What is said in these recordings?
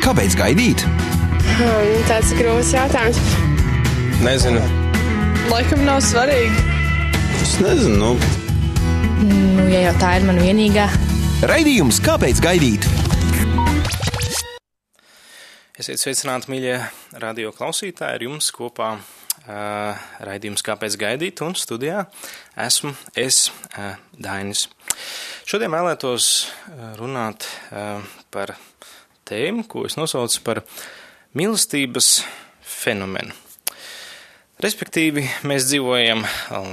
Kāpēc gaidīt? Hmm, tāds ir grūts jautājums. Nezinu. Laikam nav svarīgi. Es nezinu. Nu. Nu, ja jau tā ir mana vienīgā. Raidījums Kāpēc gaidīt? Esiet sveicināti, mīļie radio klausītāji. Ar jums kopā uh, raidījums Kāpēc gaidīt? Un studijā esmu es, uh, Dainis. Šodien vēlētos uh, runāt uh, par tēmu, ko es nosaucu par mīlestības fenomenu. Respektīvi, mēs dzīvojam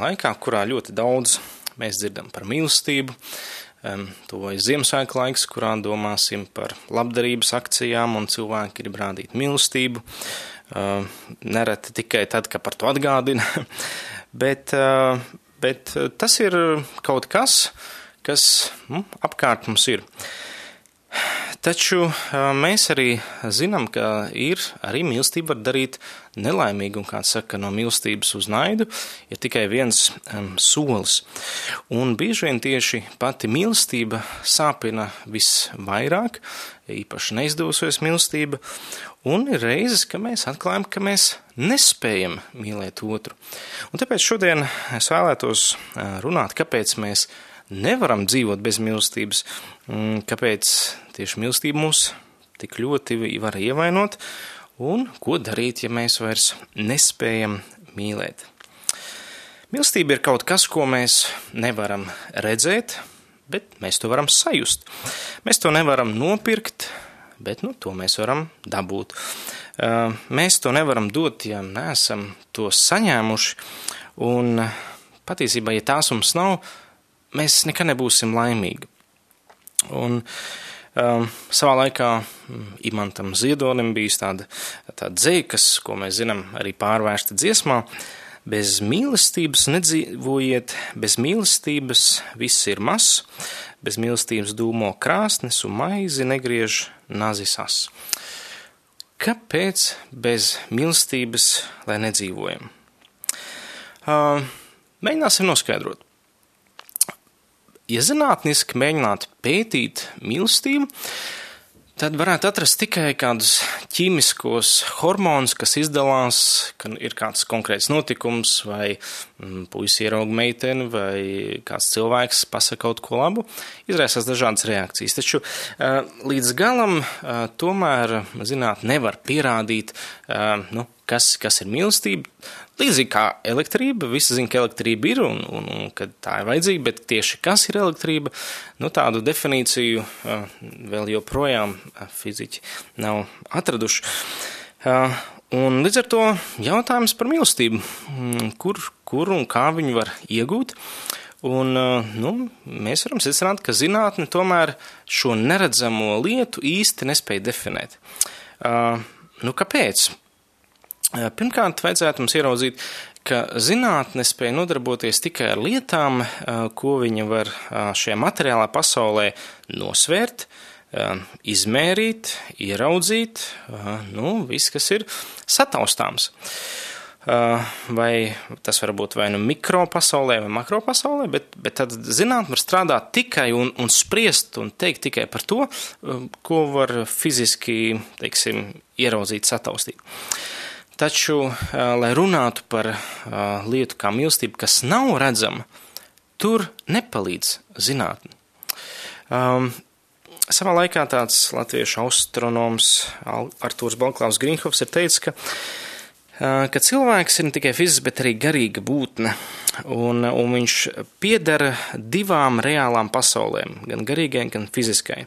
laikā, kurā ļoti daudz mēs dzirdam par mīlestību. Um, Tuvojas Ziemassvētku laiks, kurā domāsim par labdarības akcijām, un cilvēki grib rādīt mīlestību. Nereti tikai tad, kad par to atgādina, bet, uh, bet tas ir kaut kas, kas nu, apkārt mums ir. Taču mēs arī zinām, ka ir arī mīlestība var darīt nelaimīgu, un kāds saka, no mīlestības uz naidu ir tikai viens um, solis. Un bieži vien tieši pati mīlestība sāpina visvairāk, īpaši neizdevusies mīlestība, un ir reizes, ka mēs atklājam, ka mēs nespējam mīlēt otru. Un tāpēc šodien es vēlētos runāt, kāpēc mēs nevaram dzīvot bez mīlestības, mm, kāpēc tieši mīlestība mūs tik ļoti var ievainot, un ko darīt, ja mēs vairs nespējam mīlēt. Mīlestība ir kaut kas, ko mēs nevaram redzēt, bet mēs to varam sajust. Mēs to nevaram nopirkt, bet nu, to mēs varam dabūt. Mēs to nevaram dot, ja neesam to saņēmuši, un patiesībā, ja tās mums nav, mēs nekad nebūsim laimīgi. Un, um, savā laikā mm, Imantam Ziedonim bija tāda, tāda dzēja, kas, ko mēs zinām, arī pārvērsta dziesmā. Bez mīlestības nedzīvojiet, bez mīlestības viss ir mazs, bez mīlestības dūmo krāsnes un maizi negriež nazisas. Kāpēc bez mīlestības, lai nedzīvojam? Uh, mēģināsim noskaidrot. Ja zinātniski mēģinātu pētīt mīlestību, tad varētu atrast tikai kādus ķīmiskos hormonus, kas izdalās, ka ir kāds konkrēts notikums, vai puisis ierauga meiteni, vai kāds cilvēks pasaka kaut ko labu, izraisās dažādas reakcijas. Taču līdz galam tomēr zinātnē nevar pierādīt, nu, kas, kas ir mīlestība. Līdzīgi kā elektrība, visi zina, ka elektrība ir un, un, un ka tā ir vajadzīga, bet tieši kas ir elektrība, nu tādu definīciju vēl joprojām fiziķi nav atraduši. Uh, un līdz ar to jautājums par mīlestību, mm, kur, kur un kā viņu var iegūt. Un, nu, mēs varam secināt, ka zinātne tomēr šo neredzamo lietu īsti nespēja definēt. Uh, nu, kāpēc? Pirmkārt, vajadzētu mums ieraudzīt, ka zinātne spēja nodarboties tikai ar lietām, ko viņa var šajā materiālā pasaulē nosvērt, izmērīt, ieraudzīt, nu, viss, kas ir sataustāms. Vai tas var būt vai nu mikro pasaulē, vai makro pasaulē, bet, bet tad zinātnē var strādāt tikai un, un spriest un teikt tikai par to, ko var fiziski, teiksim, ieraudzīt, sataustīt. Taču, lai runātu par lietu kā mīlestību, kas nav redzama, tur nepalīdz zinātne. Um, savā laikā tāds latviešu astronoms Artūrs Balklaus Grīnhofs ir teicis, ka, ka cilvēks ir ne tikai fizisks, bet arī garīga būtne, un, un viņš piedara divām reālām pasaulēm, gan garīgai, gan fiziskai.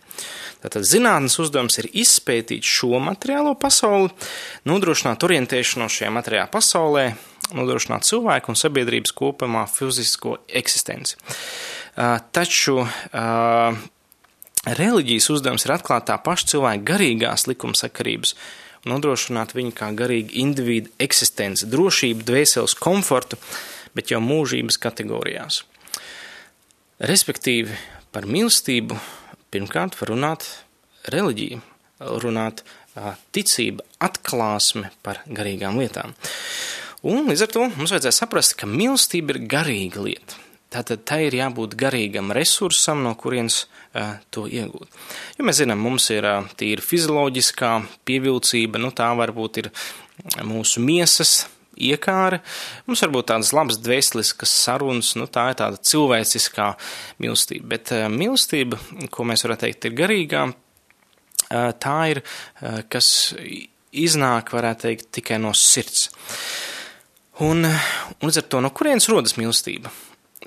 Tātad zinātnes uzdevums ir izpētīt šo materiālo pasauli, nodrošināt orientēšanos šajā materiālā pasaulē, nodrošināt cilvēku un sabiedrības kopumā fizisko eksistenci. Taču reliģijas uzdevums ir atklāt tā paša cilvēka garīgās likumsakarības un nodrošināt viņu kā garīgu individu eksistenci, drošību, dvēseles komfortu, bet jau mūžības kategorijās. Respektīvi, par mīlestību Pirmkārt, var runāt reliģija, runāt ticība, atklāsme par garīgām lietām. Un līdz ar to mums vajadzēja saprast, ka mīlestība ir garīga lieta. Tātad tai ir jābūt garīgam resursam, no kurienes uh, to iegūt. Jo mēs zinām, mums ir uh, tīra fizioloģiskā pievilcība, nu tā varbūt ir mūsu miesas iekāre. Mums varbūt tādas labas dvēseliskas sarunas, nu tā ir tāda cilvēciskā mīlestība. Bet uh, mīlestība, ko mēs varētu teikt, ir garīgā, uh, tā ir, uh, kas iznāk, varētu teikt, tikai no sirds. Un, un līdz ar to, no kurienes rodas mīlestība?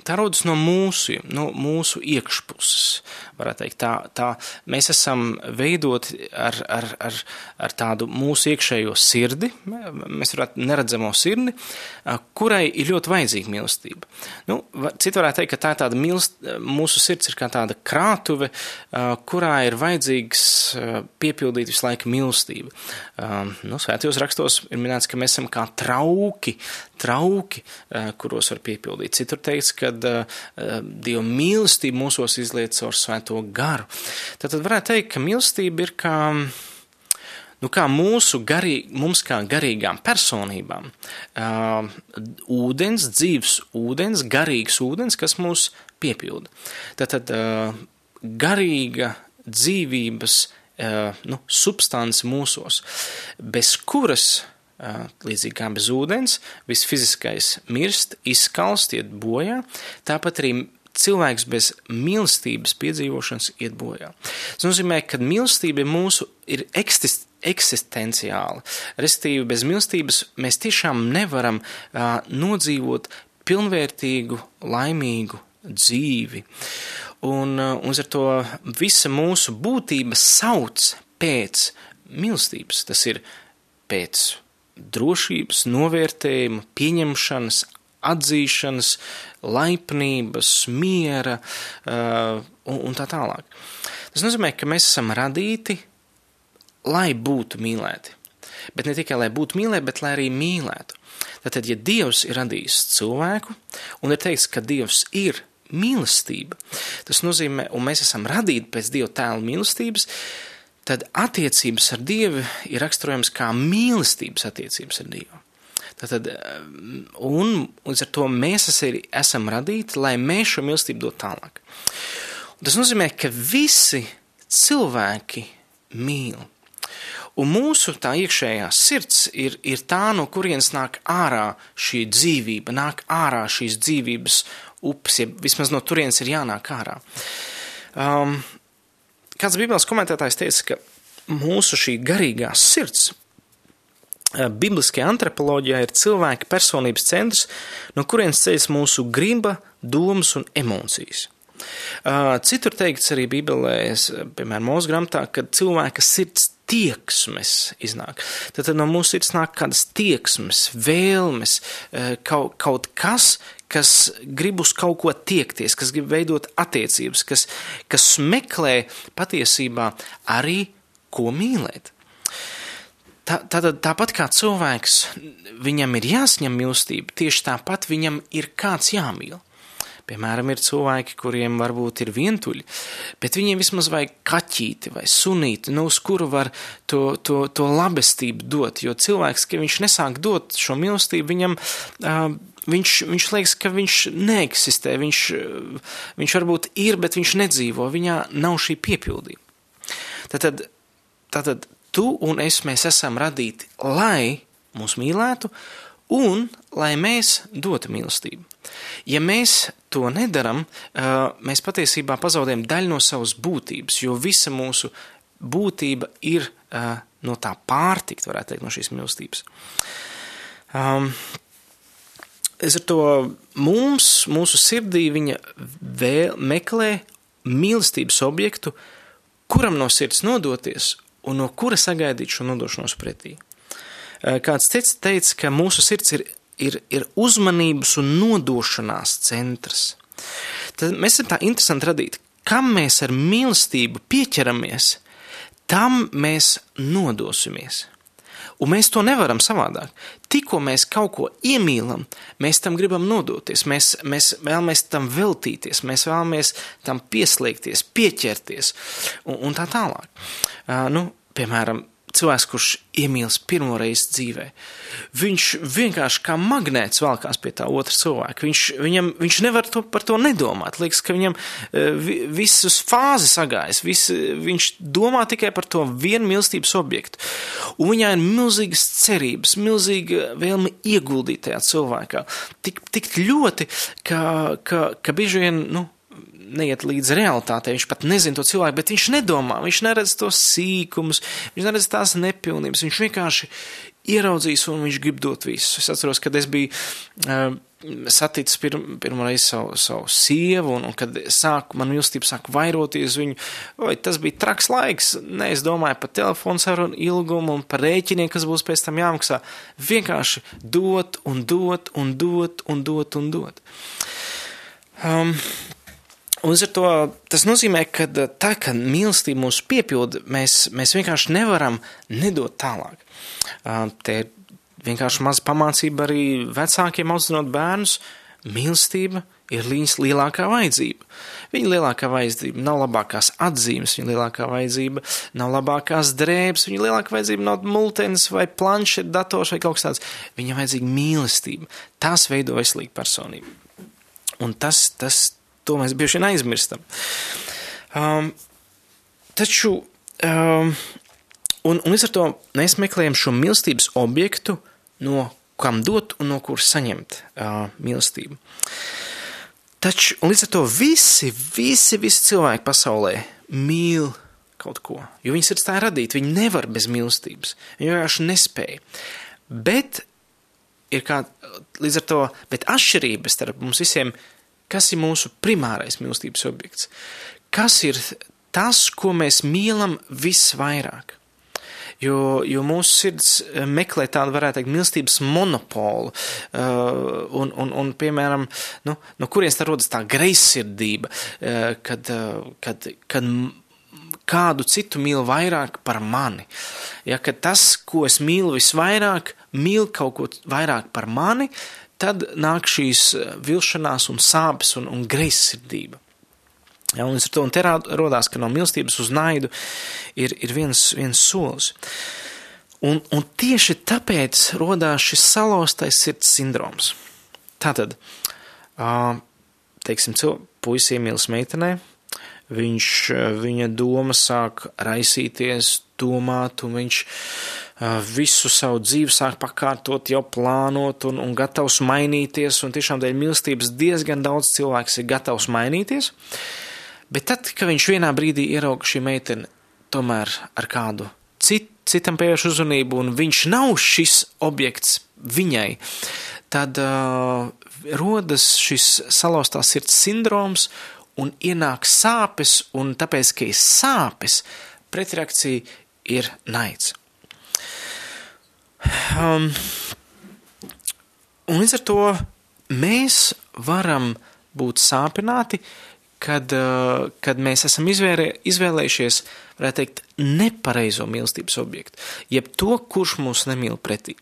Tā rodas no mūsu, no mūsu iekšpuses. Teikt, tā, tā, mēs esam veidoti ar, ar, ar, ar tādu mūsu iekšējo sirdi, mēs varētu neredzamo sirdi, kurai ir ļoti vajadzīga mīlestība. Nu, Citu varētu teikt, ka tā ir tāda mīlest, mūsu sirds ir kā tāda krātuve, kurā ir vajadzīgs piepildīt visu laiku mīlestību. Nu, svētajos rakstos ir minēts, ka mēs esam kā trauki, trauki, kuros var piepildīt. Citur teikts, ka Dieva mīlestība mūsos izliet caur svēto garu. Tad, tad varētu teikt, ka mīlestība ir kā, nu, kā mūsu garī, mums kā garīgām personībām. Uh, ūdens, dzīves ūdens, garīgs ūdens, kas mūs piepilda. Tad, tad uh, garīga dzīvības uh, nu, substance mūsos, bez kuras līdzīgi kā bez ūdens, viss fiziskais mirst, izskalst, iet bojā, tāpat arī cilvēks bez mīlestības piedzīvošanas iet bojā. Tas nozīmē, ka mīlestība mūsu ir eksist, eksistenciāla. Restīvi, bez mīlestības mēs tiešām nevaram uh, nodzīvot pilnvērtīgu, laimīgu dzīvi. Un, uh, un ar to visa mūsu būtība sauc pēc mīlestības. Tas ir pēc drošības, novērtējuma, pieņemšanas, atzīšanas, laipnības, miera uh, un, tā tālāk. Tas nozīmē, ka mēs esam radīti, lai būtu mīlēti. Bet ne tikai lai būtu mīlēti, bet lai arī mīlētu. Tātad, ja Dievs ir radījis cilvēku un ir teiks, ka Dievs ir mīlestība, tas nozīmē, un mēs esam radīti pēc Dieva tēla mīlestības, uh, tad attiecības ar Dievu ir raksturojams kā mīlestības attiecības ar Dievu. Tātad, un līdz ar to mēs esam radīti, lai mēs šo mīlestību dotu tālāk. Un tas nozīmē, ka visi cilvēki mīl. Un mūsu tā iekšējā sirds ir, ir tā, no kurienes nāk ārā šī dzīvība, nāk ārā šīs dzīvības upes, ja vismaz no turienes ir jānāk ārā. Um, kāds Bībeles komentētājs teica, ka mūsu šī garīgā sirds eh, Bibliskajā antropoloģijā ir cilvēka personības centrs, no kurienes ceļas mūsu griba, domas un emocijas. Eh, citur teikts arī Bībelē, piemēram, mūsu grāmatā, ka cilvēka sirds tieksmes iznāk. Tad no mūsu sirds nāk kādas tieksmes, vēlmes, eh, kaut, kaut kas, kas grib uz kaut ko tiekties, kas grib veidot attiecības, kas, kas meklē patiesībā arī ko mīlēt. Tā, tātad, tāpat kā cilvēks, viņam ir jāsņem mīlestība, tieši tāpat viņam ir kāds jāmīl. Piemēram, ir cilvēki, kuriem varbūt ir vientuļi, bet viņiem vismaz vajag kaķīti vai sunīti, nu, uz kuru var to, to, to labestību dot, jo cilvēks, ka viņš nesāk dot šo mīlestību, viņam uh, viņš, viņš liekas, ka viņš neeksistē, viņš, viņš varbūt ir, bet viņš nedzīvo, viņā nav šī piepildījuma. Tātad, tātad tu un es, esam radīti, lai mūs mīlētu un lai mēs dotu mīlestību. Ja mēs to nedaram, mēs patiesībā pazaudējam daļu no savas būtības, jo visa mūsu būtība ir no tā pārtikt, varētu teikt, no šīs mīlestības. Es ar to mums, mūsu sirdī, viņa vēl meklē mīlestības objektu, kuram no sirds nodoties un no kura sagaidīt šo nodošanos pretī. Kāds cits teica, ka mūsu sirds ir, ir, ir uzmanības un nodošanās centrs. Tad mēs esam tā interesanti radīti, kam mēs ar mīlestību pieķeramies, tam mēs nodosimies. Un mēs to nevaram savādāk. Tikko mēs kaut ko iemīlam, mēs tam gribam nodoties, mēs, mēs vēlamies tam veltīties, mēs vēlamies tam pieslēgties, pieķerties un, un tā tālāk. Uh, nu, piemēram, cilvēks, kurš iemīlas pirmo reizi dzīvē. Viņš vienkārši kā magnēts valkās pie tā otra cilvēka. Viņš, viņam, viņš nevar to, par to nedomāt. Liekas, ka viņam vi, visas fāzes sagājas, vis, viņš domā tikai par to vienu mīlestības objektu. Un viņai ir milzīgas cerības, milzīga vēlme ieguldīt tajā cilvēkā. Tik, tik ļoti, ka, ka, ka bieži vien, nu, neiet līdz realitātei, viņš pat nezina to cilvēku, bet viņš nedomā, viņš neredz tos sīkumus, viņš neredz tās nepilnības, viņš vienkārši ieraudzīs un viņš grib dot visu. Es atceros, kad es biju uh, saticis pirm, pirmo reizi savu, savu sievu, un, un kad sāk, man mīlestība sāk vairoties viņu, oi, tas bija traks laiks, ne, es domāju par telefonu sarunu ilgumu un par rēķiniem, kas būs pēc tam jāmaksā. Vienkārši dot un dot un dot un dot un dot. Um, Un to tas nozīmē, ka tā, ka mīlestība mūs piepilda, mēs, mēs vienkārši nevaram nedot tālāk. Te ir vienkārši maza pamācība arī vecākiem audzinot bērnus. Mīlestība ir viņas lielākā vajadzība. Viņa lielākā vajadzība nav labākās atzīmes, viņa lielākā vajadzība nav labākās drēbes, viņa lielākā vajadzība nav multens vai planšeta, dators vai kaut kas tāds. Viņa vajadzīga mīlestība. Tas veido veselīgu personību. Un tas, tas, to mēs bieži vien aizmirstam. Um, taču, um, un, un līdz ar to mēs meklējam šo mīlestības objektu, no kam dot un no kuras saņemt uh, mīlestību. Taču, līdz ar to visi, visi, visi cilvēki pasaulē mīl kaut ko, jo viņas ir tā radīti, viņi nevar bez mīlestības, viņi vienkārši nespēja. Bet ir kā, līdz ar to, bet atšķirības starp mums visiem kas ir mūsu primārais mīlestības objekts, kas ir tas, ko mēs mīlam visvairāk. Jo, jo mūsu sirds eh, meklē tādu, varētu teikt, mīlestības monopolu, uh, un, un, un, piemēram, nu, no kurienes tā rodas tā greizsirdība, uh, kad, uh, kad, kad kādu citu mīl vairāk par mani. Ja, tas, ko es mīlu visvairāk, mīl kaut ko vairāk par mani, uh, tad nāk šīs eh, vilšanās un sāpes un, un greizsirdība. Ja, un, to, un te rodās, ka no mīlestības uz naidu ir, ir viens, viens solis. Un, un tieši tāpēc rodās šis salauztais sirds sindroms. Tātad, teiksim, puisis iemīlas meitenē, viņš, viņa doma sāk raisīties, domāt, un viņš visu savu dzīvi sāk pakārtot, jau plānot un, un gatavs mainīties, un tiešām dēļ mīlestības diezgan daudz cilvēks ir gatavs mainīties. Bet tad, kad viņš vienā brīdī ierauga šī meitene tomēr ar kādu citu, citam pievērš uzmanību, un viņš nav šis objekts viņai, tad uh, rodas šis salauztās sirds sindroms un ienāk sāpes, un tāpēc, ka ir sāpes, pretreakcija ir naids. Um, un līdz ar to mēs varam būt sāpināti, kad, uh, kad mēs esam izvērē, izvēlējušies, varētu teikt, nepareizo mīlestības objektu, jeb to, kurš mūs nemīl pretī.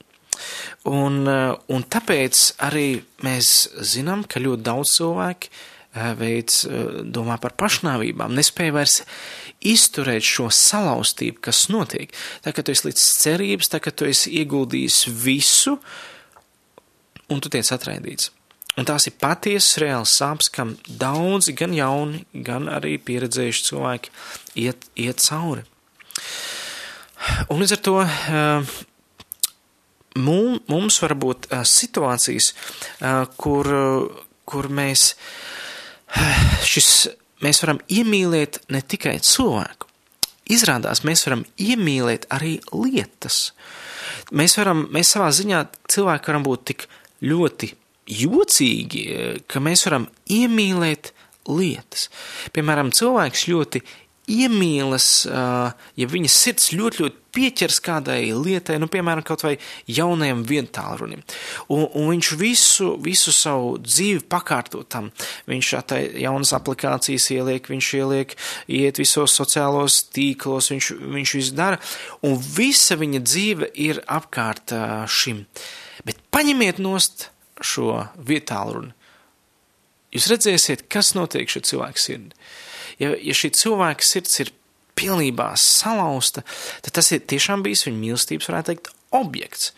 Un, uh, un tāpēc arī mēs zinām, ka ļoti daudz cilvēki veids domā par pašnāvībām, nespēja vairs izturēt šo salauztību, kas notiek. Tā kā tu esi līdz cerības, tā kā tu esi ieguldījis visu, un tu tiec atraidīts. Un tās ir patiesas reāls sāpes, kam daudzi, gan jauni, gan arī pieredzējuši cilvēki iet, iet cauri. Un līdz ar to eh, mums var būt eh, situācijas, eh, kur, kur mēs šis mēs varam iemīlēt ne tikai cilvēku. Izrādās, mēs varam iemīlēt arī lietas. Mēs varam, mēs savā ziņā cilvēki varam būt tik ļoti jocīgi, ka mēs varam iemīlēt lietas. Piemēram, cilvēks ļoti iemīlas, ja viņas sirds ļoti, ļoti pieķers kādai lietai, nu, piemēram, kaut vai jaunajam vientālrunim. Un, un viņš visu, visu savu dzīvi pakārto tam. Viņš šātai jaunas aplikācijas ieliek, viņš ieliek, iet visos sociālos tīklos, viņš, viņš visu dara, un visa viņa dzīve ir apkārt šim. Bet paņemiet nost šo vietālruni. Jūs redzēsiet, kas notiek šī cilvēka sirdī ja, ja šī cilvēka sirds ir pilnībā salauzta, tad tas ir tiešām bijis viņa mīlestības, varētu teikt, objekts.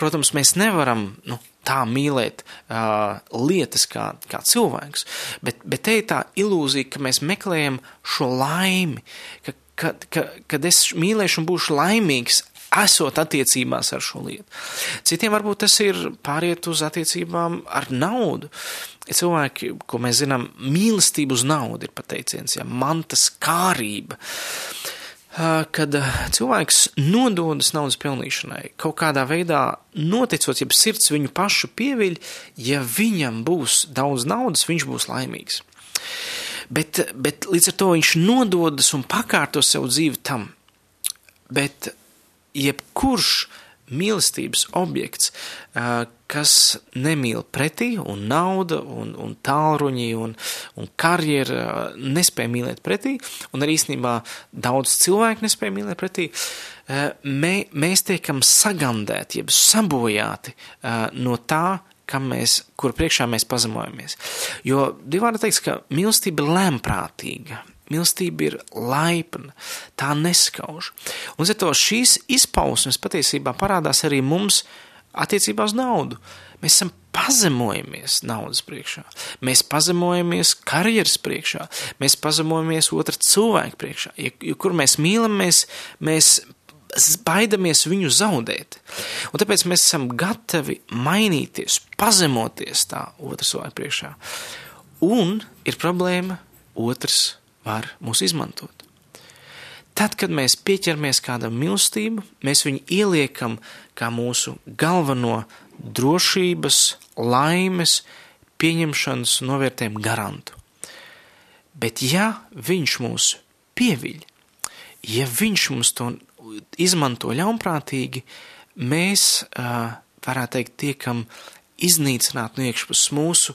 Protams, mēs nevaram nu, tā mīlēt uh, lietas kā, kā cilvēks, bet, bet te ir tā ilūzija, ka mēs meklējam šo laimi, ka, ka, ka, kad es mīlēšu un būšu laimīgs, esot attiecībās ar šo lietu. Citiem varbūt tas ir pāriet uz attiecībām ar naudu. Cilvēki, ko mēs zinām, mīlestība uz naudu ir pateiciens, ja mantas kārība. Kad cilvēks nododas naudas pelnīšanai, kaut kādā veidā noticot, ja sirds viņu pašu pieviļ, ja viņam būs daudz naudas, viņš būs laimīgs. Bet, bet līdz ar to viņš nododas un pakārto sev dzīvi tam. Bet jebkurš mīlestības objekts, kas nemīl pretī, un nauda, un, un tālruņi, un, un karjera nespēja mīlēt pretī, un arī īstenībā daudz cilvēku nespēja mīlēt pretī, mē, mēs tiekam sagandēti, jeb sabojāti no tā, kam mēs, kur priekšā mēs pazemojamies. Jo divādi teiks, ka mīlestība ir lēmprātīga, Mīlestība ir laipna, tā neskauž. Un ar to šīs izpausmes patiesībā parādās arī mums attiecībā uz naudu. Mēs esam pazemojamies naudas priekšā, mēs pazemojamies karjeras priekšā, mēs pazemojamies otra cilvēka priekšā. Ja, ja kur mēs mīlam, mēs, mēs baidamies viņu zaudēt. Un tāpēc mēs esam gatavi mainīties, pazemoties tā otra cilvēka priekšā. Un ir problēma otrs var mūs izmantot. Tad, kad mēs pieķeramies kādam mīlestību, mēs viņu ieliekam kā mūsu galveno drošības, laimes, pieņemšanas novērtējumu garantu. Bet ja viņš mūs pieviļ, ja viņš mums to izmanto ļaunprātīgi, mēs, varētu teikt, tiekam iznīcināt no iekšpuses mūsu,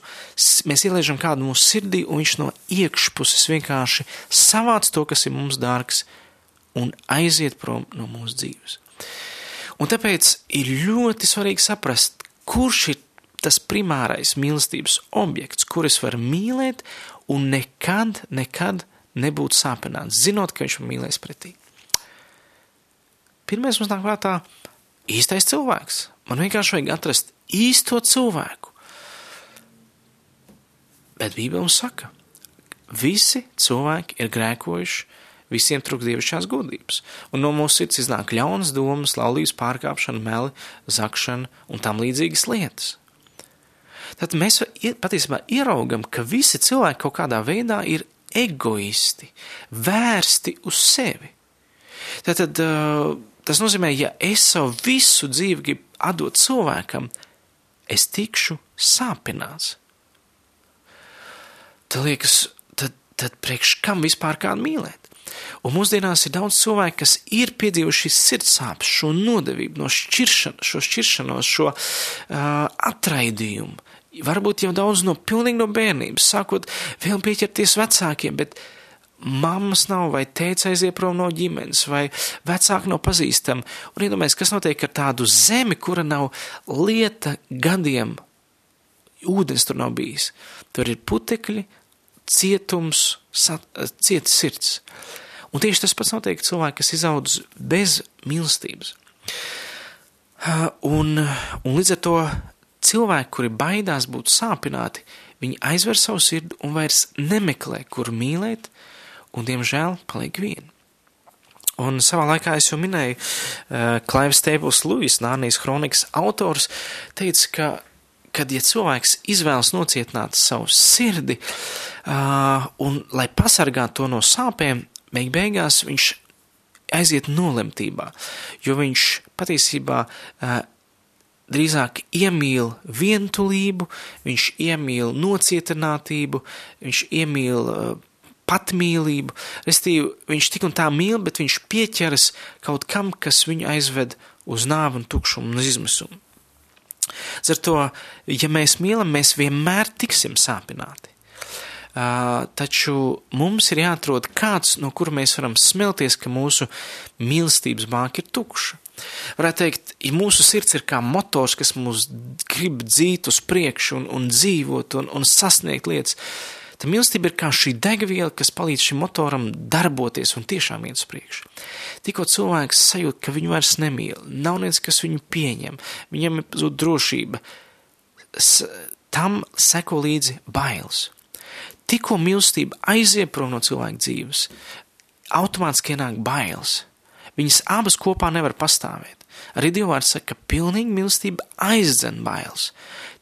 mēs ieliežam kādu mūsu sirdī, un viņš no iekšpuses vienkārši savāc to, kas ir mums dārgs, un aiziet prom no mūsu dzīves. Un tāpēc ir ļoti svarīgi saprast, kurš ir tas primārais mīlestības objekts, kur es varu mīlēt un nekad, nekad nebūt sāpināts, zinot, ka viņš man mīlēs pretī. Pirmais mums nāk prātā īstais cilvēks. Man vienkārši vajag atrast īsto cilvēku. Bet Bībele mums saka, visi cilvēki ir grēkojuši, visiem trūkst dievišķās godības, un no mūsu sirds iznāk ļaunas domas, laulības pārkāpšana, meli, zakšana un tam līdzīgas lietas. Tad mēs patiesībā ieraugam, ka visi cilvēki kaut kādā veidā ir egoisti, vērsti uz sevi. Tātad tas nozīmē, ja es savu visu dzīvi gribu atdot cilvēkam, es tikšu sāpināts. Tad liekas, tad, tad priekš kam vispār kādu mīlēt? Un mūsdienās ir daudz cilvēku, kas ir piedzīvojuši sirds sāpes, šo nodevību, no šķiršana, šo šķiršanos, šo uh, atraidījumu. Varbūt jau daudz no pilnīgi no bērnības, sākot vēl pieķerties vecākiem, bet mammas nav, vai tēvs aiziet prom no ģimenes, vai vecāki nav pazīstami. Un iedomājieties, kas notiek ar tādu zemi, kura nav lieta gadiem, ūdens tur nav bijis. Tur ir putekļi, cietums, cieta sirds. Un tieši tas pats notiek cilvēki, kas izaudz bez mīlestības. Un, un līdz ar to cilvēki, kuri baidās būt sāpināti, viņi aizver savu sirdi un vairs nemeklē, kur mīlēt, un, diemžēl, paliek viena. Un savā laikā es jau minēju, uh, Klaivs Stēpils Lūis, Nārnijas kronikas autors, teica, ka, kad ja cilvēks izvēlas nocietināt savu sirdi, uh, un lai pasargātu to no sāpēm, beig beigās viņš aiziet nolemtībā, jo viņš patiesībā drīzāk iemīl vientulību, viņš iemīl nocietinātību, viņš iemīl patmīlību, restīvi viņš tik un tā mīl, bet viņš pieķeras kaut kam, kas viņu aizved uz nāvu un tukšumu un izmisumu. Ar to, ja mēs mīlam, mēs vienmēr tiksim sāpināti. Uh, taču mums ir jāatrod kāds, no kura mēs varam smelties, ka mūsu mīlestības banka ir tukša. Varētu teikt, ja mūsu sirds ir kā motors, kas mūs grib dzīt uz priekšu un, un dzīvot un, un sasniegt lietas, Tad mīlestība ir kā šī degviela, kas palīdz šim motoram darboties un tiešām iet uz priekšu. Tikko cilvēks sajūt, ka viņu vairs nemīl, nav neviens, kas viņu pieņem, viņam ir zūd drošība, tam seko līdzi bailes. Tikko mīlestība aiziet prom no cilvēka dzīves, automātiski ienāk bailes. Viņas abas kopā nevar pastāvēt. Arī Dievvvārds saka, ka pilnīga mīlestība aizdzen bailes.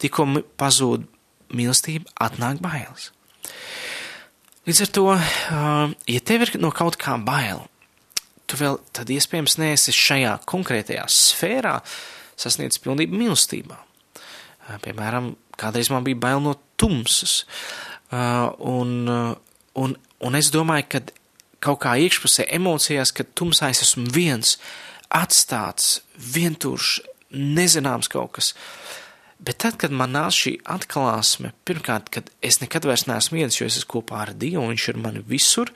Tikko pazūd mīlestība, atnāk bailes. Līdz ar to, ja tev ir no kaut kā bail, tu vēl tad iespējams neesi šajā konkrētajā sfērā sasniedz pilnību mīlestībā. Piemēram, kādreiz man bija bail no tumsas, un, un, un es domāju, ka kaut kā iekšpusē emocijās, ka tumsā es esmu viens, atstāts, vientuļš, nezināms kaut kas. Bet tad, kad man nāca šī atklāsme, pirmkārt, kad es nekad vairs neesmu viens, jo es esmu kopā ar Dievu, viņš ir mani visur,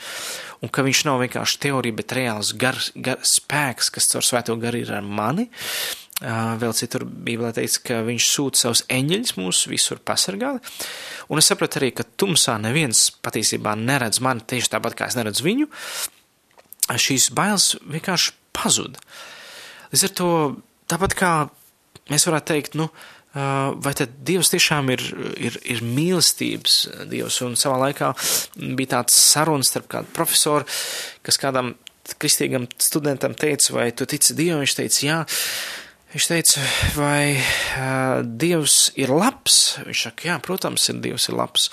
un ka viņš nav vienkārši teorija, bet reāls gar, gar spēks, kas caur svēto garu ir ar mani. Vēl citur Bībelē teica, ka viņš sūta savus eņģeļus mūs visur pasargāt, un es sapratu arī, ka tumsā neviens patiesībā neredz mani tieši tāpat, kā es neredzu viņu. Šīs bailes vienkārši pazuda. Līdz ar to, tāpat kā mēs varētu teikt, nu, vai tad Dievs tiešām ir, ir, ir mīlestības Dievs, un savā laikā bija tāds sarunas starp kādu profesoru, kas kādam kristīgam studentam teica, vai tu tici Dievam, viņš teica, jā, Viņš teica, vai uh, Dievs ir labs? Viņš saka, jā, protams, ir Dievs ir labs.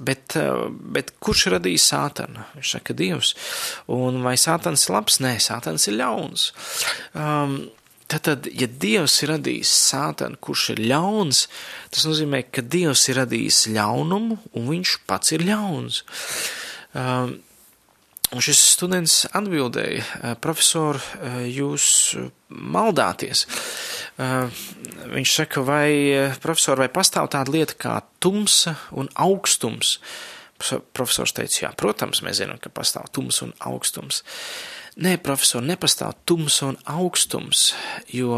Bet, uh, bet kurš radīja sātanu? Viņš saka, Dievs. Un vai sātans ir labs? Nē, sātans ir ļauns. Um, Tātad, ja Dievs ir radījis sātanu, kurš ir ļauns, tas nozīmē, ka Dievs ir radījis ļaunumu, un viņš pats ir ļauns. Um, Un šis students atbildēja, profesor, jūs maldāties. Viņš saka, vai, profesor, vai pastāv tāda lieta kā tumsa un augstums? Profesors teica, jā, protams, mēs zinām, ka pastāv tums un augstums. Nē, profesor, nepastāv tums un augstums, jo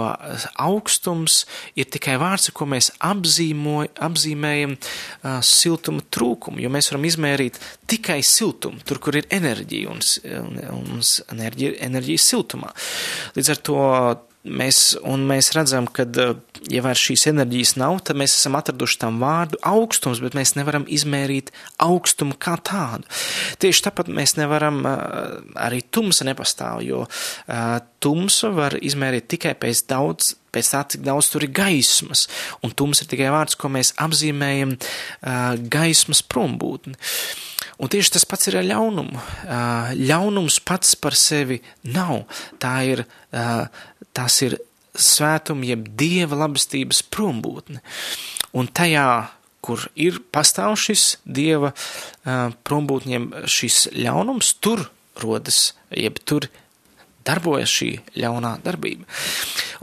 augstums ir tikai vārds, ko mēs apzīmoj, apzīmējam uh, siltuma trūkumu, jo mēs varam izmērīt tikai siltumu, tur, kur ir enerģija, un, un, un enerģija, enerģija siltumā. Līdz ar to mēs, mēs redzam, ka, ja vairs šīs enerģijas nav, tad mēs esam atraduši tam vārdu augstums, bet mēs nevaram izmērīt augstumu kā tādu. Tieši tāpat mēs nevaram, arī tumsa nepastāv, jo tumsu var izmērīt tikai pēc daudz, pēc tā, cik daudz tur ir gaismas, un tums ir tikai vārds, ko mēs apzīmējam gaismas prombūtni. Un tieši tas pats ir ar ļaunumu. Ļaunums pats par sevi nav. Tā ir, tas ir svētuma, jeb dieva labestības prombūtne. Un tajā, kur ir pastāv šis dieva prombūtņiem šis ļaunums, tur rodas, jeb tur darbojas šī ļaunā darbība.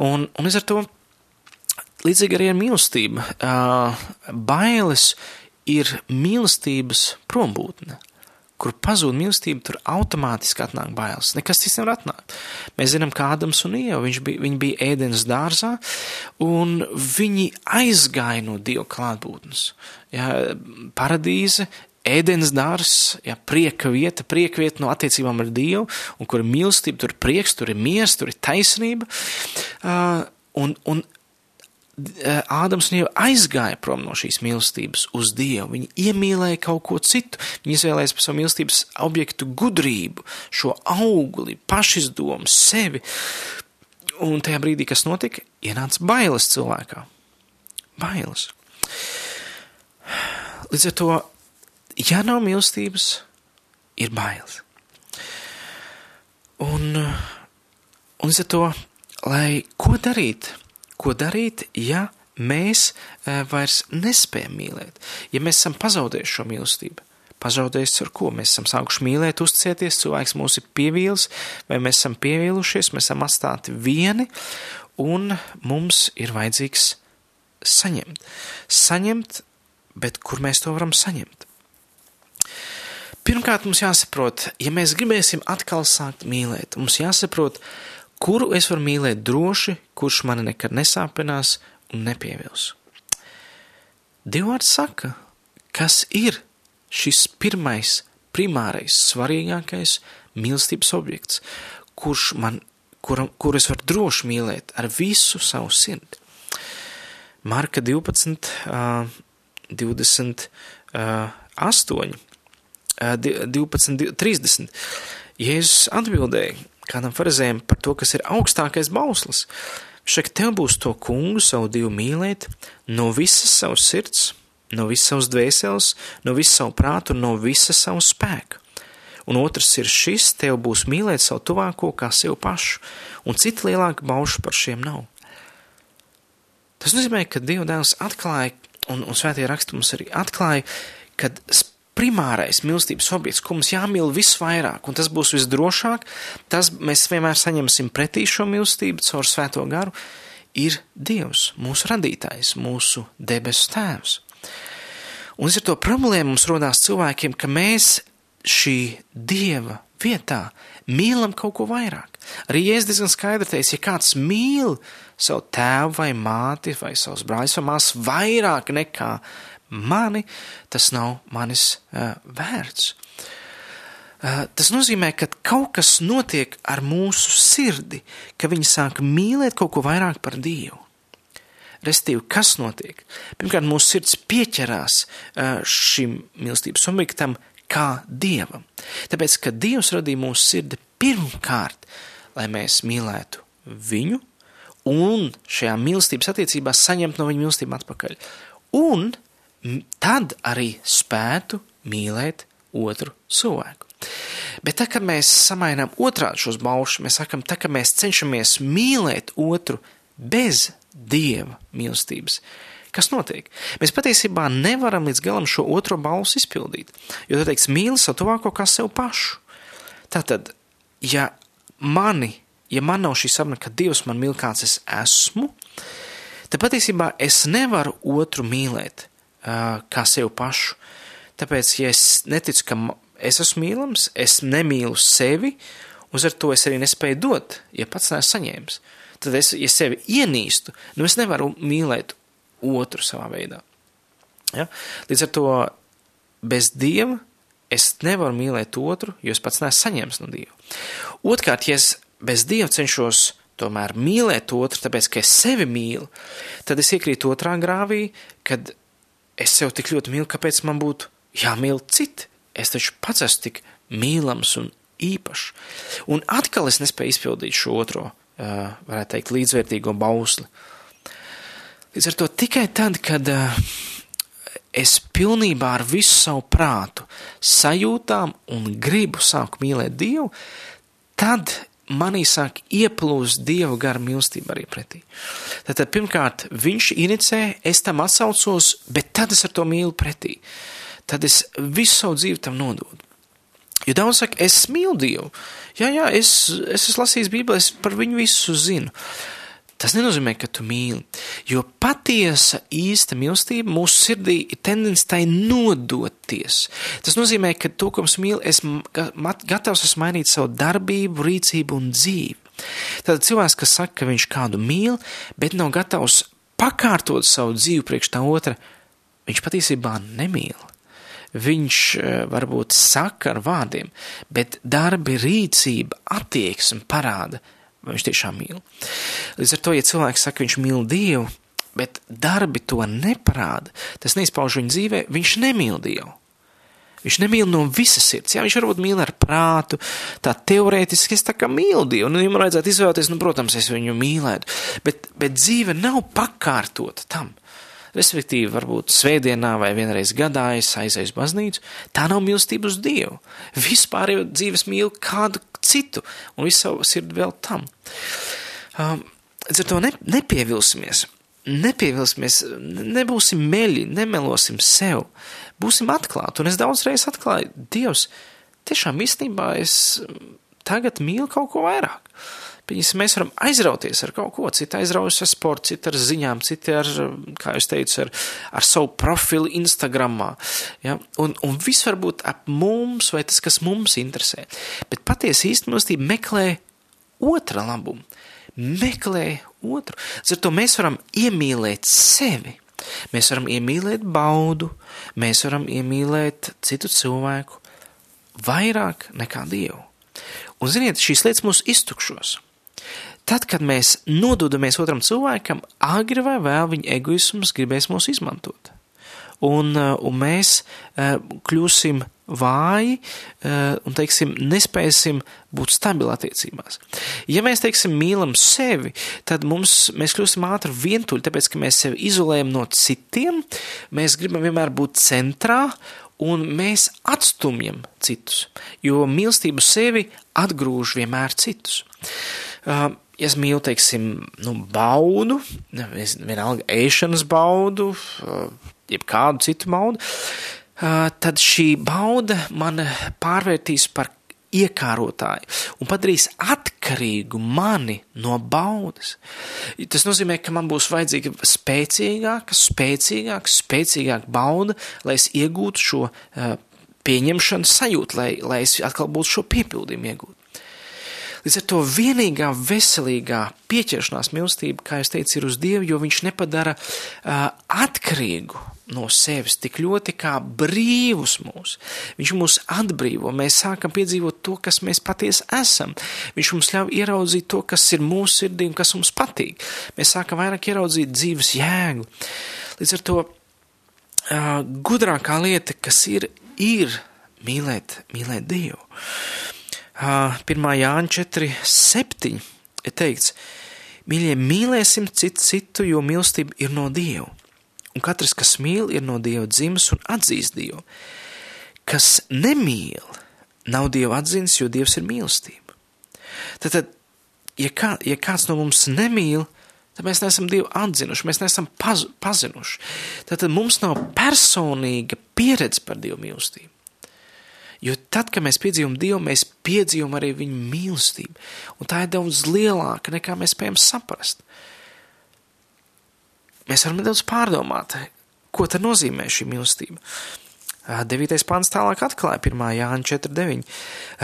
Un, un es ar to līdzīgi arī ar mīlestību. Bailes ir mīlestības prombūtne. Kur pazūd mīlestība, tur automātiski atnāk bailes. Nekas cits nevar atnākt. Mēs zinām, kā Ādams un Ieva, bija, viņi bija ēdienas dārzā, un viņi aizgāja no Dieva klātbūtnes. Ja, paradīze, ēdienas dārzs, ja, prieka vieta, prieka vieta no attiecībām ar Dievu, un kur ir mīlestība, tur ir prieks, tur ir miers, tur ir taisnība. Uh, un, un Ādams un Ieva aizgāja prom no šīs mīlestības uz Dievu. Viņi iemīlēja kaut ko citu. Viņi izvēlējās par savu mīlestības objektu gudrību, šo augli, pašizdomu, sevi. Un tajā brīdī, kas notika, ienāca bailes cilvēkā. Bailes. Līdz ar to, ja nav mīlestības, ir bailes. Un, un līdz ar to, lai ko darīt? Ko darīt, ja mēs e, vairs nespējam mīlēt, ja mēs esam pazaudējuši šo mīlestību. Pazaudējis ar ko? Mēs esam sākuši mīlēt, uzticēties, cilvēks mūs ir pievīlis, vai mēs esam pievīlušies, mēs esam atstāti vieni, un mums ir vajadzīgs saņemt. Saņemt, bet kur mēs to varam saņemt? Pirmkārt, mums jāsaprot, ja mēs gribēsim atkal sākt mīlēt, mums jāsaprot, kuru es varu mīlēt droši, kurš mani nekad nesāpinās un nepievils. Dievvvārds saka, kas ir šis pirmais, primārais, svarīgākais mīlestības objekts, kurš man, kuram, kur es varu droši mīlēt ar visu savu sirdi. Marka 12, uh, 28, uh, 12, 30. Jēzus atbildēja kādam farizējam par to, kas ir augstākais bauslis. Šeit tev būs to kungu savu divu mīlēt no visas savas sirds, no visas savas dvēseles, no visas savu prātu, no visas savu spēku. Un otrs ir šis, tev būs mīlēt savu tuvāko kā sev pašu, un cita lielāka bauša par šiem nav. Tas nozīmē, ka Dieva dēls atklāja, un, un svētie raksti mums arī atklāja, kad primārais mīlestības objekts, ko mums jāmīl visvairāk, un tas būs visdrošāk, tas mēs vienmēr saņemsim pretī šo mīlestību caur svēto garu, ir Dievs, mūsu radītājs, mūsu debesu tēvs. Un ar to problēmu mums rodās cilvēkiem, ka mēs šī Dieva vietā mīlam kaut ko vairāk. Arī Jēzus diezgan skaidri teica, ja kāds mīl savu tēvu vai māti vai savus brāļus vai māsas vairāk nekā mani, tas nav manis uh, vērts. Uh, tas nozīmē, ka kaut kas notiek ar mūsu sirdi, ka viņi sāk mīlēt kaut ko vairāk par Dievu. Restīvi, kas notiek? Pirmkārt, mūsu sirds pieķerās uh, šim mīlestības objektam kā Dievam. Tāpēc, ka Dievs radīja mūsu sirdi pirmkārt, lai mēs mīlētu viņu un šajā mīlestības attiecībā saņemt no viņa mīlestību atpakaļ. Un tad arī spētu mīlēt otru cilvēku. Bet tā, kad mēs samainām otrādi šos baušus, mēs sakam, tā, ka mēs cenšamies mīlēt otru bez dieva mīlestības, kas notiek? Mēs patiesībā nevaram līdz galam šo otro balsu izpildīt, jo tu teiksi, mīli savu tuvāko kā sev pašu. Tātad, ja mani, ja man nav šī sapne, ka Dievs man mīl kāds es esmu, tad patiesībā es nevaru otru mīlēt kā sev pašu. Tāpēc, ja es neticu, ka es esmu mīlams, es nemīlu sevi, uz ar to es arī nespēju dot, ja pats neesmu saņēmis. Tad es, ja sevi ienīstu, nu es nevaru mīlēt otru savā veidā. Ja? Līdz ar to bez Dieva es nevaru mīlēt otru, jo es pats neesmu saņēmis no Dieva. Otkārt, ja es bez Dieva cenšos tomēr mīlēt otru, tāpēc, ka es sevi mīlu, tad es iekrītu otrā grāvī, kad es sev tik ļoti mīlu, kāpēc man būtu jāmīl citi? Es taču pats esmu tik mīlams un īpašs. Un atkal es nespēju izpildīt šo otro, varētu teikt, līdzvērtīgo bausli. Līdz ar to tikai tad, kad es pilnībā ar visu savu prātu, sajūtām un gribu sāku mīlēt Dievu, tad manī sāk ieplūst Dieva gara mīlestība arī pretī. Tātad pirmkārt viņš inicē, es tam atsaucos, bet tad es ar to mīlu pretī. Tad es visu savu dzīvi tam nododu. Jo daudz saka, es mīlu Dievu. Jā, jā, es, es esmu lasījis Bībeli, es par viņu visu zinu. Tas nenozīmē, ka tu mīli, jo patiesa īsta mīlestība mūsu sirdī ir tendence tai nodoties. Tas nozīmē, ka to, ko es mīlu, es gatavs esmu mainīt savu darbību, rīcību un dzīvi. Tad cilvēks, kas saka, ka viņš kādu mīl, bet nav gatavs pakārtot savu dzīvi priekš tā otra, viņš patiesībā nemīl. Viņš eh, varbūt saka ar vārdiem, bet darbi, rīcība, attieksme parāda, vai viņš tiešām mīl. Līdz ar to, ja cilvēks saka, viņš mīl Dievu, bet darbi to neparāda, tas neizpauž viņa dzīvē, viņš nemīl Dievu. Viņš nemīl no visas sirds. Jā, viņš varbūt mīl ar prātu, tā teorētiski es tā kā mīlu Dievu. Nu, ja man vajadzētu izvēlēties, nu, protams, es viņu mīlētu, bet, bet dzīve nav pakārtota tam. Respektīvi, varbūt svētdienā vai vienreiz gadā es aizēju uz baznīcu. Tā nav mīlestība uz Dievu. Vispār jau dzīves mīl kādu citu un visu savu sirdi vēl tam. Um, ar to ne, nepievilsimies. Nepievilsimies, nebūsim meļi, nemelosim sev, būsim atklāti. Un es daudz reizes atklāju, Dievs, tiešām īstenībā es tagad mīlu kaut ko vairāk. Viņas mēs varam aizrauties ar kaut ko, citi aizraujas ar sportu, citi ar ziņām, citi ar, kā jūs teicu, ar, ar savu profilu Instagramā. Ja? Un, un viss var būt ap mums vai tas, kas mums interesē. Bet patiesi īstenībā meklē otra labumu, meklē otru. Ar to mēs varam iemīlēt sevi. Mēs varam iemīlēt baudu, mēs varam iemīlēt citu cilvēku vairāk nekā Dievu. Un, ziniet, šīs lietas mūs iztukšos. Tad, kad mēs nododamies otram cilvēkam, agri vai vēl viņa egoisms gribēs mūs izmantot. Un, uh, un mēs uh, kļūsim vāji uh, un, teiksim, nespēsim būt stabili attiecībās. Ja mēs, teiksim, mīlam sevi, tad mums, mēs kļūsim ātri vientuļi, tāpēc, ka mēs sevi izolējam no citiem, mēs gribam vienmēr būt centrā un mēs atstumjam citus, jo mīlestību sevi atgrūž vienmēr citus. Uh, es mīlu, teiksim, nu, baudu, vienalga ēšanas baudu, uh, jeb kādu citu baudu, uh, tad šī bauda man pārvērtīs par iekārotāju un padarīs atkarīgu mani no baudas. Tas nozīmē, ka man būs vajadzīga spēcīgāka, spēcīgāka, spēcīgāka bauda, lai es iegūtu šo uh, pieņemšanas sajūtu, lai, lai es atkal būtu šo piepildījumu iegūt. Līdz ar to vienīgā veselīgā pieķeršanās mīlestība, kā es teicu, ir uz Dievu, jo viņš nepadara uh, atkarīgu no sevis tik ļoti kā brīvus mūs. Viņš mūs atbrīvo, mēs sākam piedzīvot to, kas mēs patiesi esam. Viņš mums ļauj ieraudzīt to, kas ir mūsu sirdī un kas mums patīk. Mēs sākam vairāk ieraudzīt dzīves jēgu. Līdz ar to uh, gudrākā lieta, kas ir, ir mīlēt, mīlēt Dievu. 1. Jāņa 4, 7 ir teikts, mīļie, mīlēsim citu citu, jo mīlestība ir no Dieva. Un katrs, kas mīl, ir no Dieva dzimis un atzīst Dievu. Kas nemīl, nav Dieva atzīts, jo Dievs ir mīlestība. Tad, tad ja, kā, ja kāds no mums nemīl, tad mēs neesam Dievu atzinuši, mēs neesam paz, pazinuši. Tad, tad mums nav personīga pieredze par Dievu mīlestību. Jo tad, kad mēs piedzīvojam Dievu, mēs piedzīvojam arī Viņa mīlestību. Un tā ir daudz lielāka nekā mēs spējam saprast. Mēs varam nedaudz pārdomāt, ko nozīmē šī mīlestība. 9. pāns tālāk atklāja 1. Jāņa 4.9.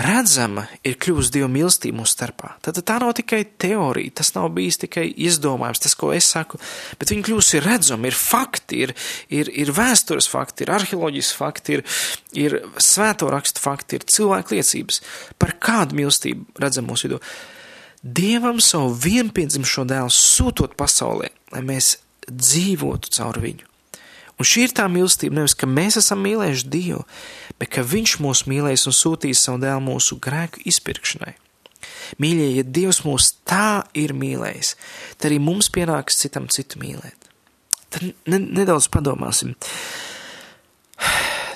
Redzama ir kļuvusi Dieva mīlestība mūsu starpā. Tad tā nav tikai teorija, tas nav bijis tikai izdomājums, tas, ko es saku, bet viņa kļūsi redzama, ir fakti, ir, ir, ir vēstures fakti, ir arheoloģijas fakti, ir, ir svēto rakstu fakti, ir cilvēku liecības. Par kādu mīlestību redzam mūsu vidū? Dievam savu vienpiedzimšo dēlu sūtot pasaulē, lai mēs dzīvotu caur viņu. Un šī ir tā mīlestība, nevis ka mēs esam mīlējuši Dievu, bet ka Viņš mūs mīlēs un sūtīs savu dēlu mūsu grēku izpirkšanai. Mīļie, ja Dievs mūs tā ir mīlējis, tad arī mums pienāks citam citu mīlēt. Tad ne, nedaudz padomāsim.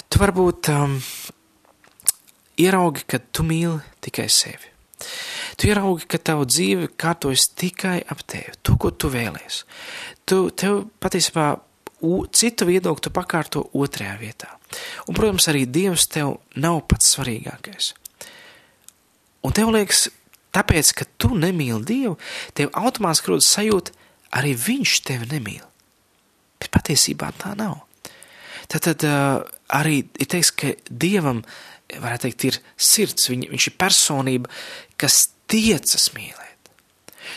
Tu varbūt um, ieraugi, ka tu mīli tikai sevi. Tu ieraugi, ka tava dzīve kārtojas tikai ap tevi, to, ko tu vēlies. Tu, tev patiesībā citu viedokli tu pakārto otrajā vietā. Un, protams, arī Dievs tev nav pats svarīgākais. Un tev liekas, tāpēc, ka tu nemīli Dievu, tev automātiski rodas sajūta, arī Viņš tevi nemīl. Bet patiesībā tā nav. Tad, tad arī ir teiks, ka Dievam, varētu teikt, ir sirds, viņ, viņš ir personība, kas tiecas mīlēt.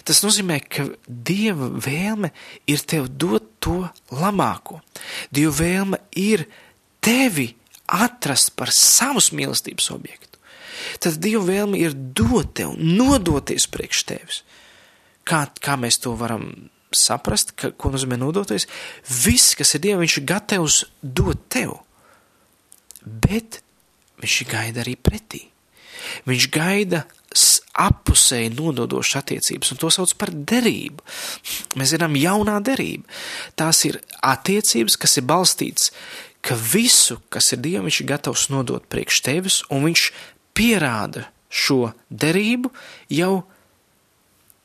Tas nozīmē, ka Dieva vēlme ir tev dot to labāko. Dieva vēlme ir tevi atrast par savus mīlestības objektu. Tad Dieva vēlme ir dot tev, nodoties priekš tevis. Kā, kā mēs to varam saprast, ka, ko nozīmē nodoties? Viss, kas ir Dieva, viņš ir gatavs dot tev. Bet viņš gaida arī pretī. Viņš gaida apusēji nododošas attiecības, un to sauc par derību. Mēs zinām, jaunā derība. Tās ir attiecības, kas ir balstītas, ka visu, kas ir Dievam, viņš ir gatavs nodot priekš tevis, un viņš pierāda šo derību jau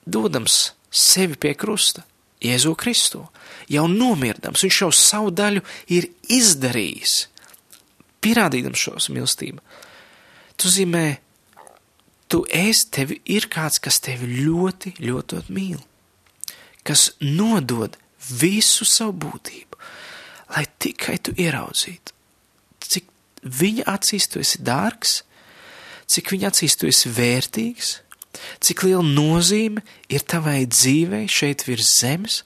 dodams sevi pie krusta, Jēzu Kristu, jau nomirdams, viņš jau savu daļu ir izdarījis, pierādījams šos mīlestību. Tas nozīmē, tu esi, tevi ir kāds, kas tevi ļoti, ļoti mīl, kas nodod visu savu būtību, lai tikai tu ieraudzītu, cik viņa acīs tu esi dārgs, cik viņa acīs tu esi vērtīgs, cik liela nozīme ir tavai dzīvei šeit virs zemes,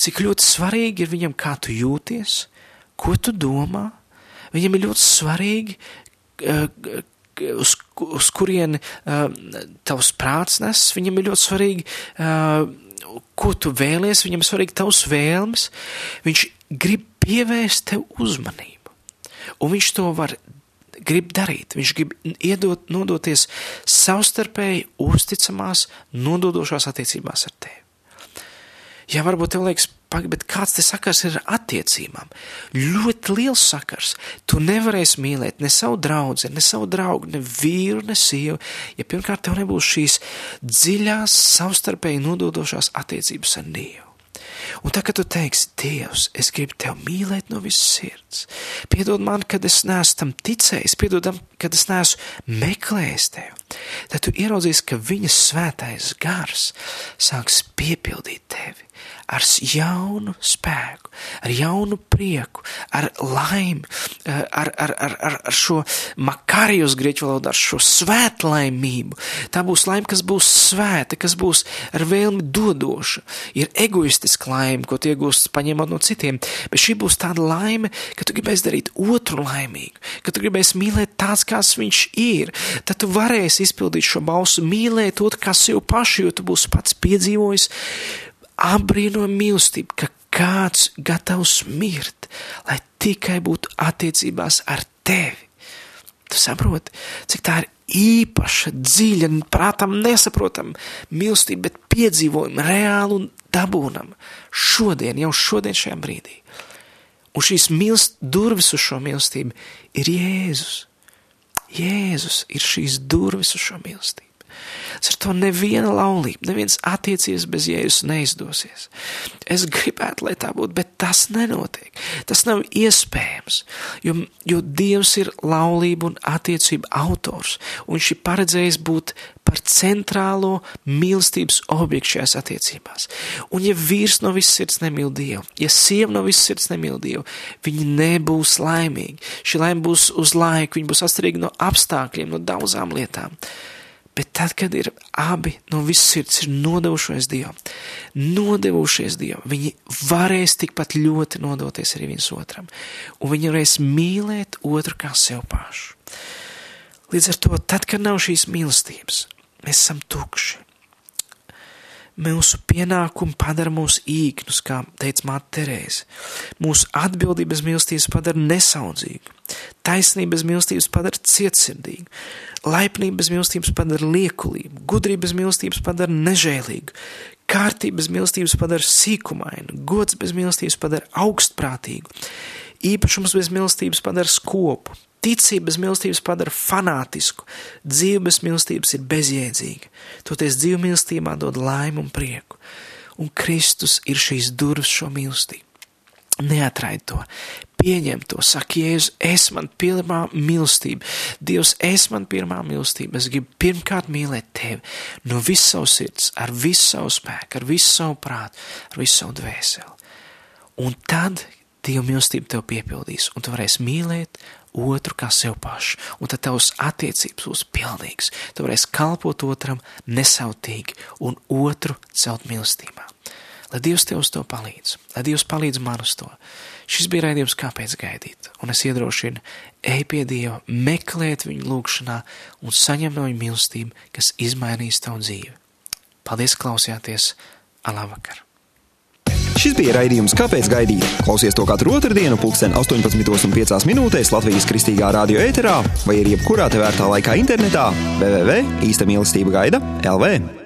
cik ļoti svarīgi ir viņam, kā tu jūties, ko tu domā. Viņam ir ļoti svarīgi, uh, uz, uz kurieni uh, tavs prāts nes, viņam ir ļoti svarīgi, uh, ko tu vēlies, viņam ir svarīgi tavs vēlmes. Viņš grib pievērst tev uzmanību, un viņš to var grib darīt. Viņš grib iedot, nodoties savstarpēji uzticamās, nododošās attiecībās ar tevi. Ja varbūt tev liekas, bet kāds te sakars ir attiecībām? Ļoti liels sakars. Tu nevarēsi mīlēt ne savu draugu, ne savu draugu, ne vīru, ne sievu, ja pirmkārt tev nebūs šīs dziļās, savstarpēji nododošās attiecības ar Dievu. Un tā, kad tu teiksi, Dievs, es gribu tevi mīlēt no visas sirds, piedod man, kad es neesmu tam ticējis, piedod man, kad es neesmu meklējis tevi, tad tu ieraudzīsi, ka viņa svētais gars sāks piepildīt tevi ar jaunu spēku, ar jaunu prieku, ar laimi, eh, ar, ar, ar, ar, ar šo makārijos grieķu valodā, ar šo svētlaimību. Tā būs laime, kas būs svēta, kas būs ar vēlmi dodoša. Ir egoistiska laime, ko iegūst paņemot no citiem, bet šī būs tāda laime, ka tu gribēsi darīt otru laimīgu, ka tu gribēsi mīlēt tāds, kāds viņš ir. Tad tu varēsi izpildīt šo balsu, mīlēt otru kā sev pašu, jo tu būsi pats piedzīvojis apbrīnojama mīlestība, ka kāds gatavs mirt, lai tikai būtu attiecībās ar tevi. Tu saproti, cik tā ir īpaša, dziļa, prātam nesaprotama mīlestība, bet piedzīvojama, reāla un dabūnama šodien, jau šodien šajā brīdī. Un šīs milst, durvis uz šo mīlestību ir Jēzus. Jēzus ir šīs durvis uz šo mīlestību. Ar to neviena laulība, nevienas attiecības bez jēzus neizdosies. Es gribētu, lai tā būtu, bet tas nenotiek. Tas nav iespējams, jo, jo Dievs ir laulība un attiecība autors, un viņš ir paredzējis būt par centrālo mīlestības objektu šajās attiecībās. Un ja vīrs no visas sirds nemīl Dievu, ja sieva no visas sirds nemīl Dievu, viņi nebūs laimīgi. Šī laime būs uz laiku, viņi būs atkarīgi no apstākļiem, no daudzām lietām. Bet tad, kad ir abi no visas sirds ir nodevušies Dievam, nodevušies Dievam, viņi varēs tikpat ļoti nodoties arī viens otram, un viņi varēs mīlēt otru kā sev pašu. Līdz ar to, tad, kad nav šīs mīlestības, mēs esam tukši. Mūsu pienākumi padara mūs īknus, kā teica Māte Terēze. Mūsu atbildības mīlestības padara nesaudzīgu, taisnības mīlestības padara cietsirdīgu, laipnības mīlestības padara liekulību, gudrības mīlestības padara nežēlīgu, kārtības mīlestības padara sīkumainu, gods bez mīlestības padara augstprātīgu, īpašums bez mīlestības padara skopu, ticība bez mīlestības padara fanātisku, dzīve bez mīlestības ir bezjēdzīga, toties dzīve mīlestībā dod laimu un prieku, un Kristus ir šīs durvis šo mīlestību. Neatraid to, pieņem to, saka, Jēzus, es man pirmā mīlestība, Dievs, es man pirmā mīlestība, es gribu pirmkārt mīlēt tevi no visas savas sirds, ar visu savu spēku, ar visu savu prātu, ar visu savu dvēseli. Un tad Dieva mīlestība tev piepildīs, un tu varēsi mīlēt otru kā sev pašu, un tad tavs attiecības būs pilnīgas. Tu varēsi kalpot otram nesautīgi un otru celt mīlestībā. Lai Dievs tev uz to palīdz, lai Dievs palīdz man uz to. Šis bija raidījums, kāpēc gaidīt, un es iedrošinu, ej pie Dieva, meklēt viņu lūgšanā un saņem no viņa mīlestību, kas izmainīs tavu dzīvi. Paldies, klausījāties! Alabakar! Šis bija raidījums, kāpēc gaidīt. Klausies to katru otrdienu, pulksten 18,5 minūtēs Latvijas kristīgā radio ēterā vai arī jebkurā tevērtā laikā internetā www.īsta mīlestība gaida LV.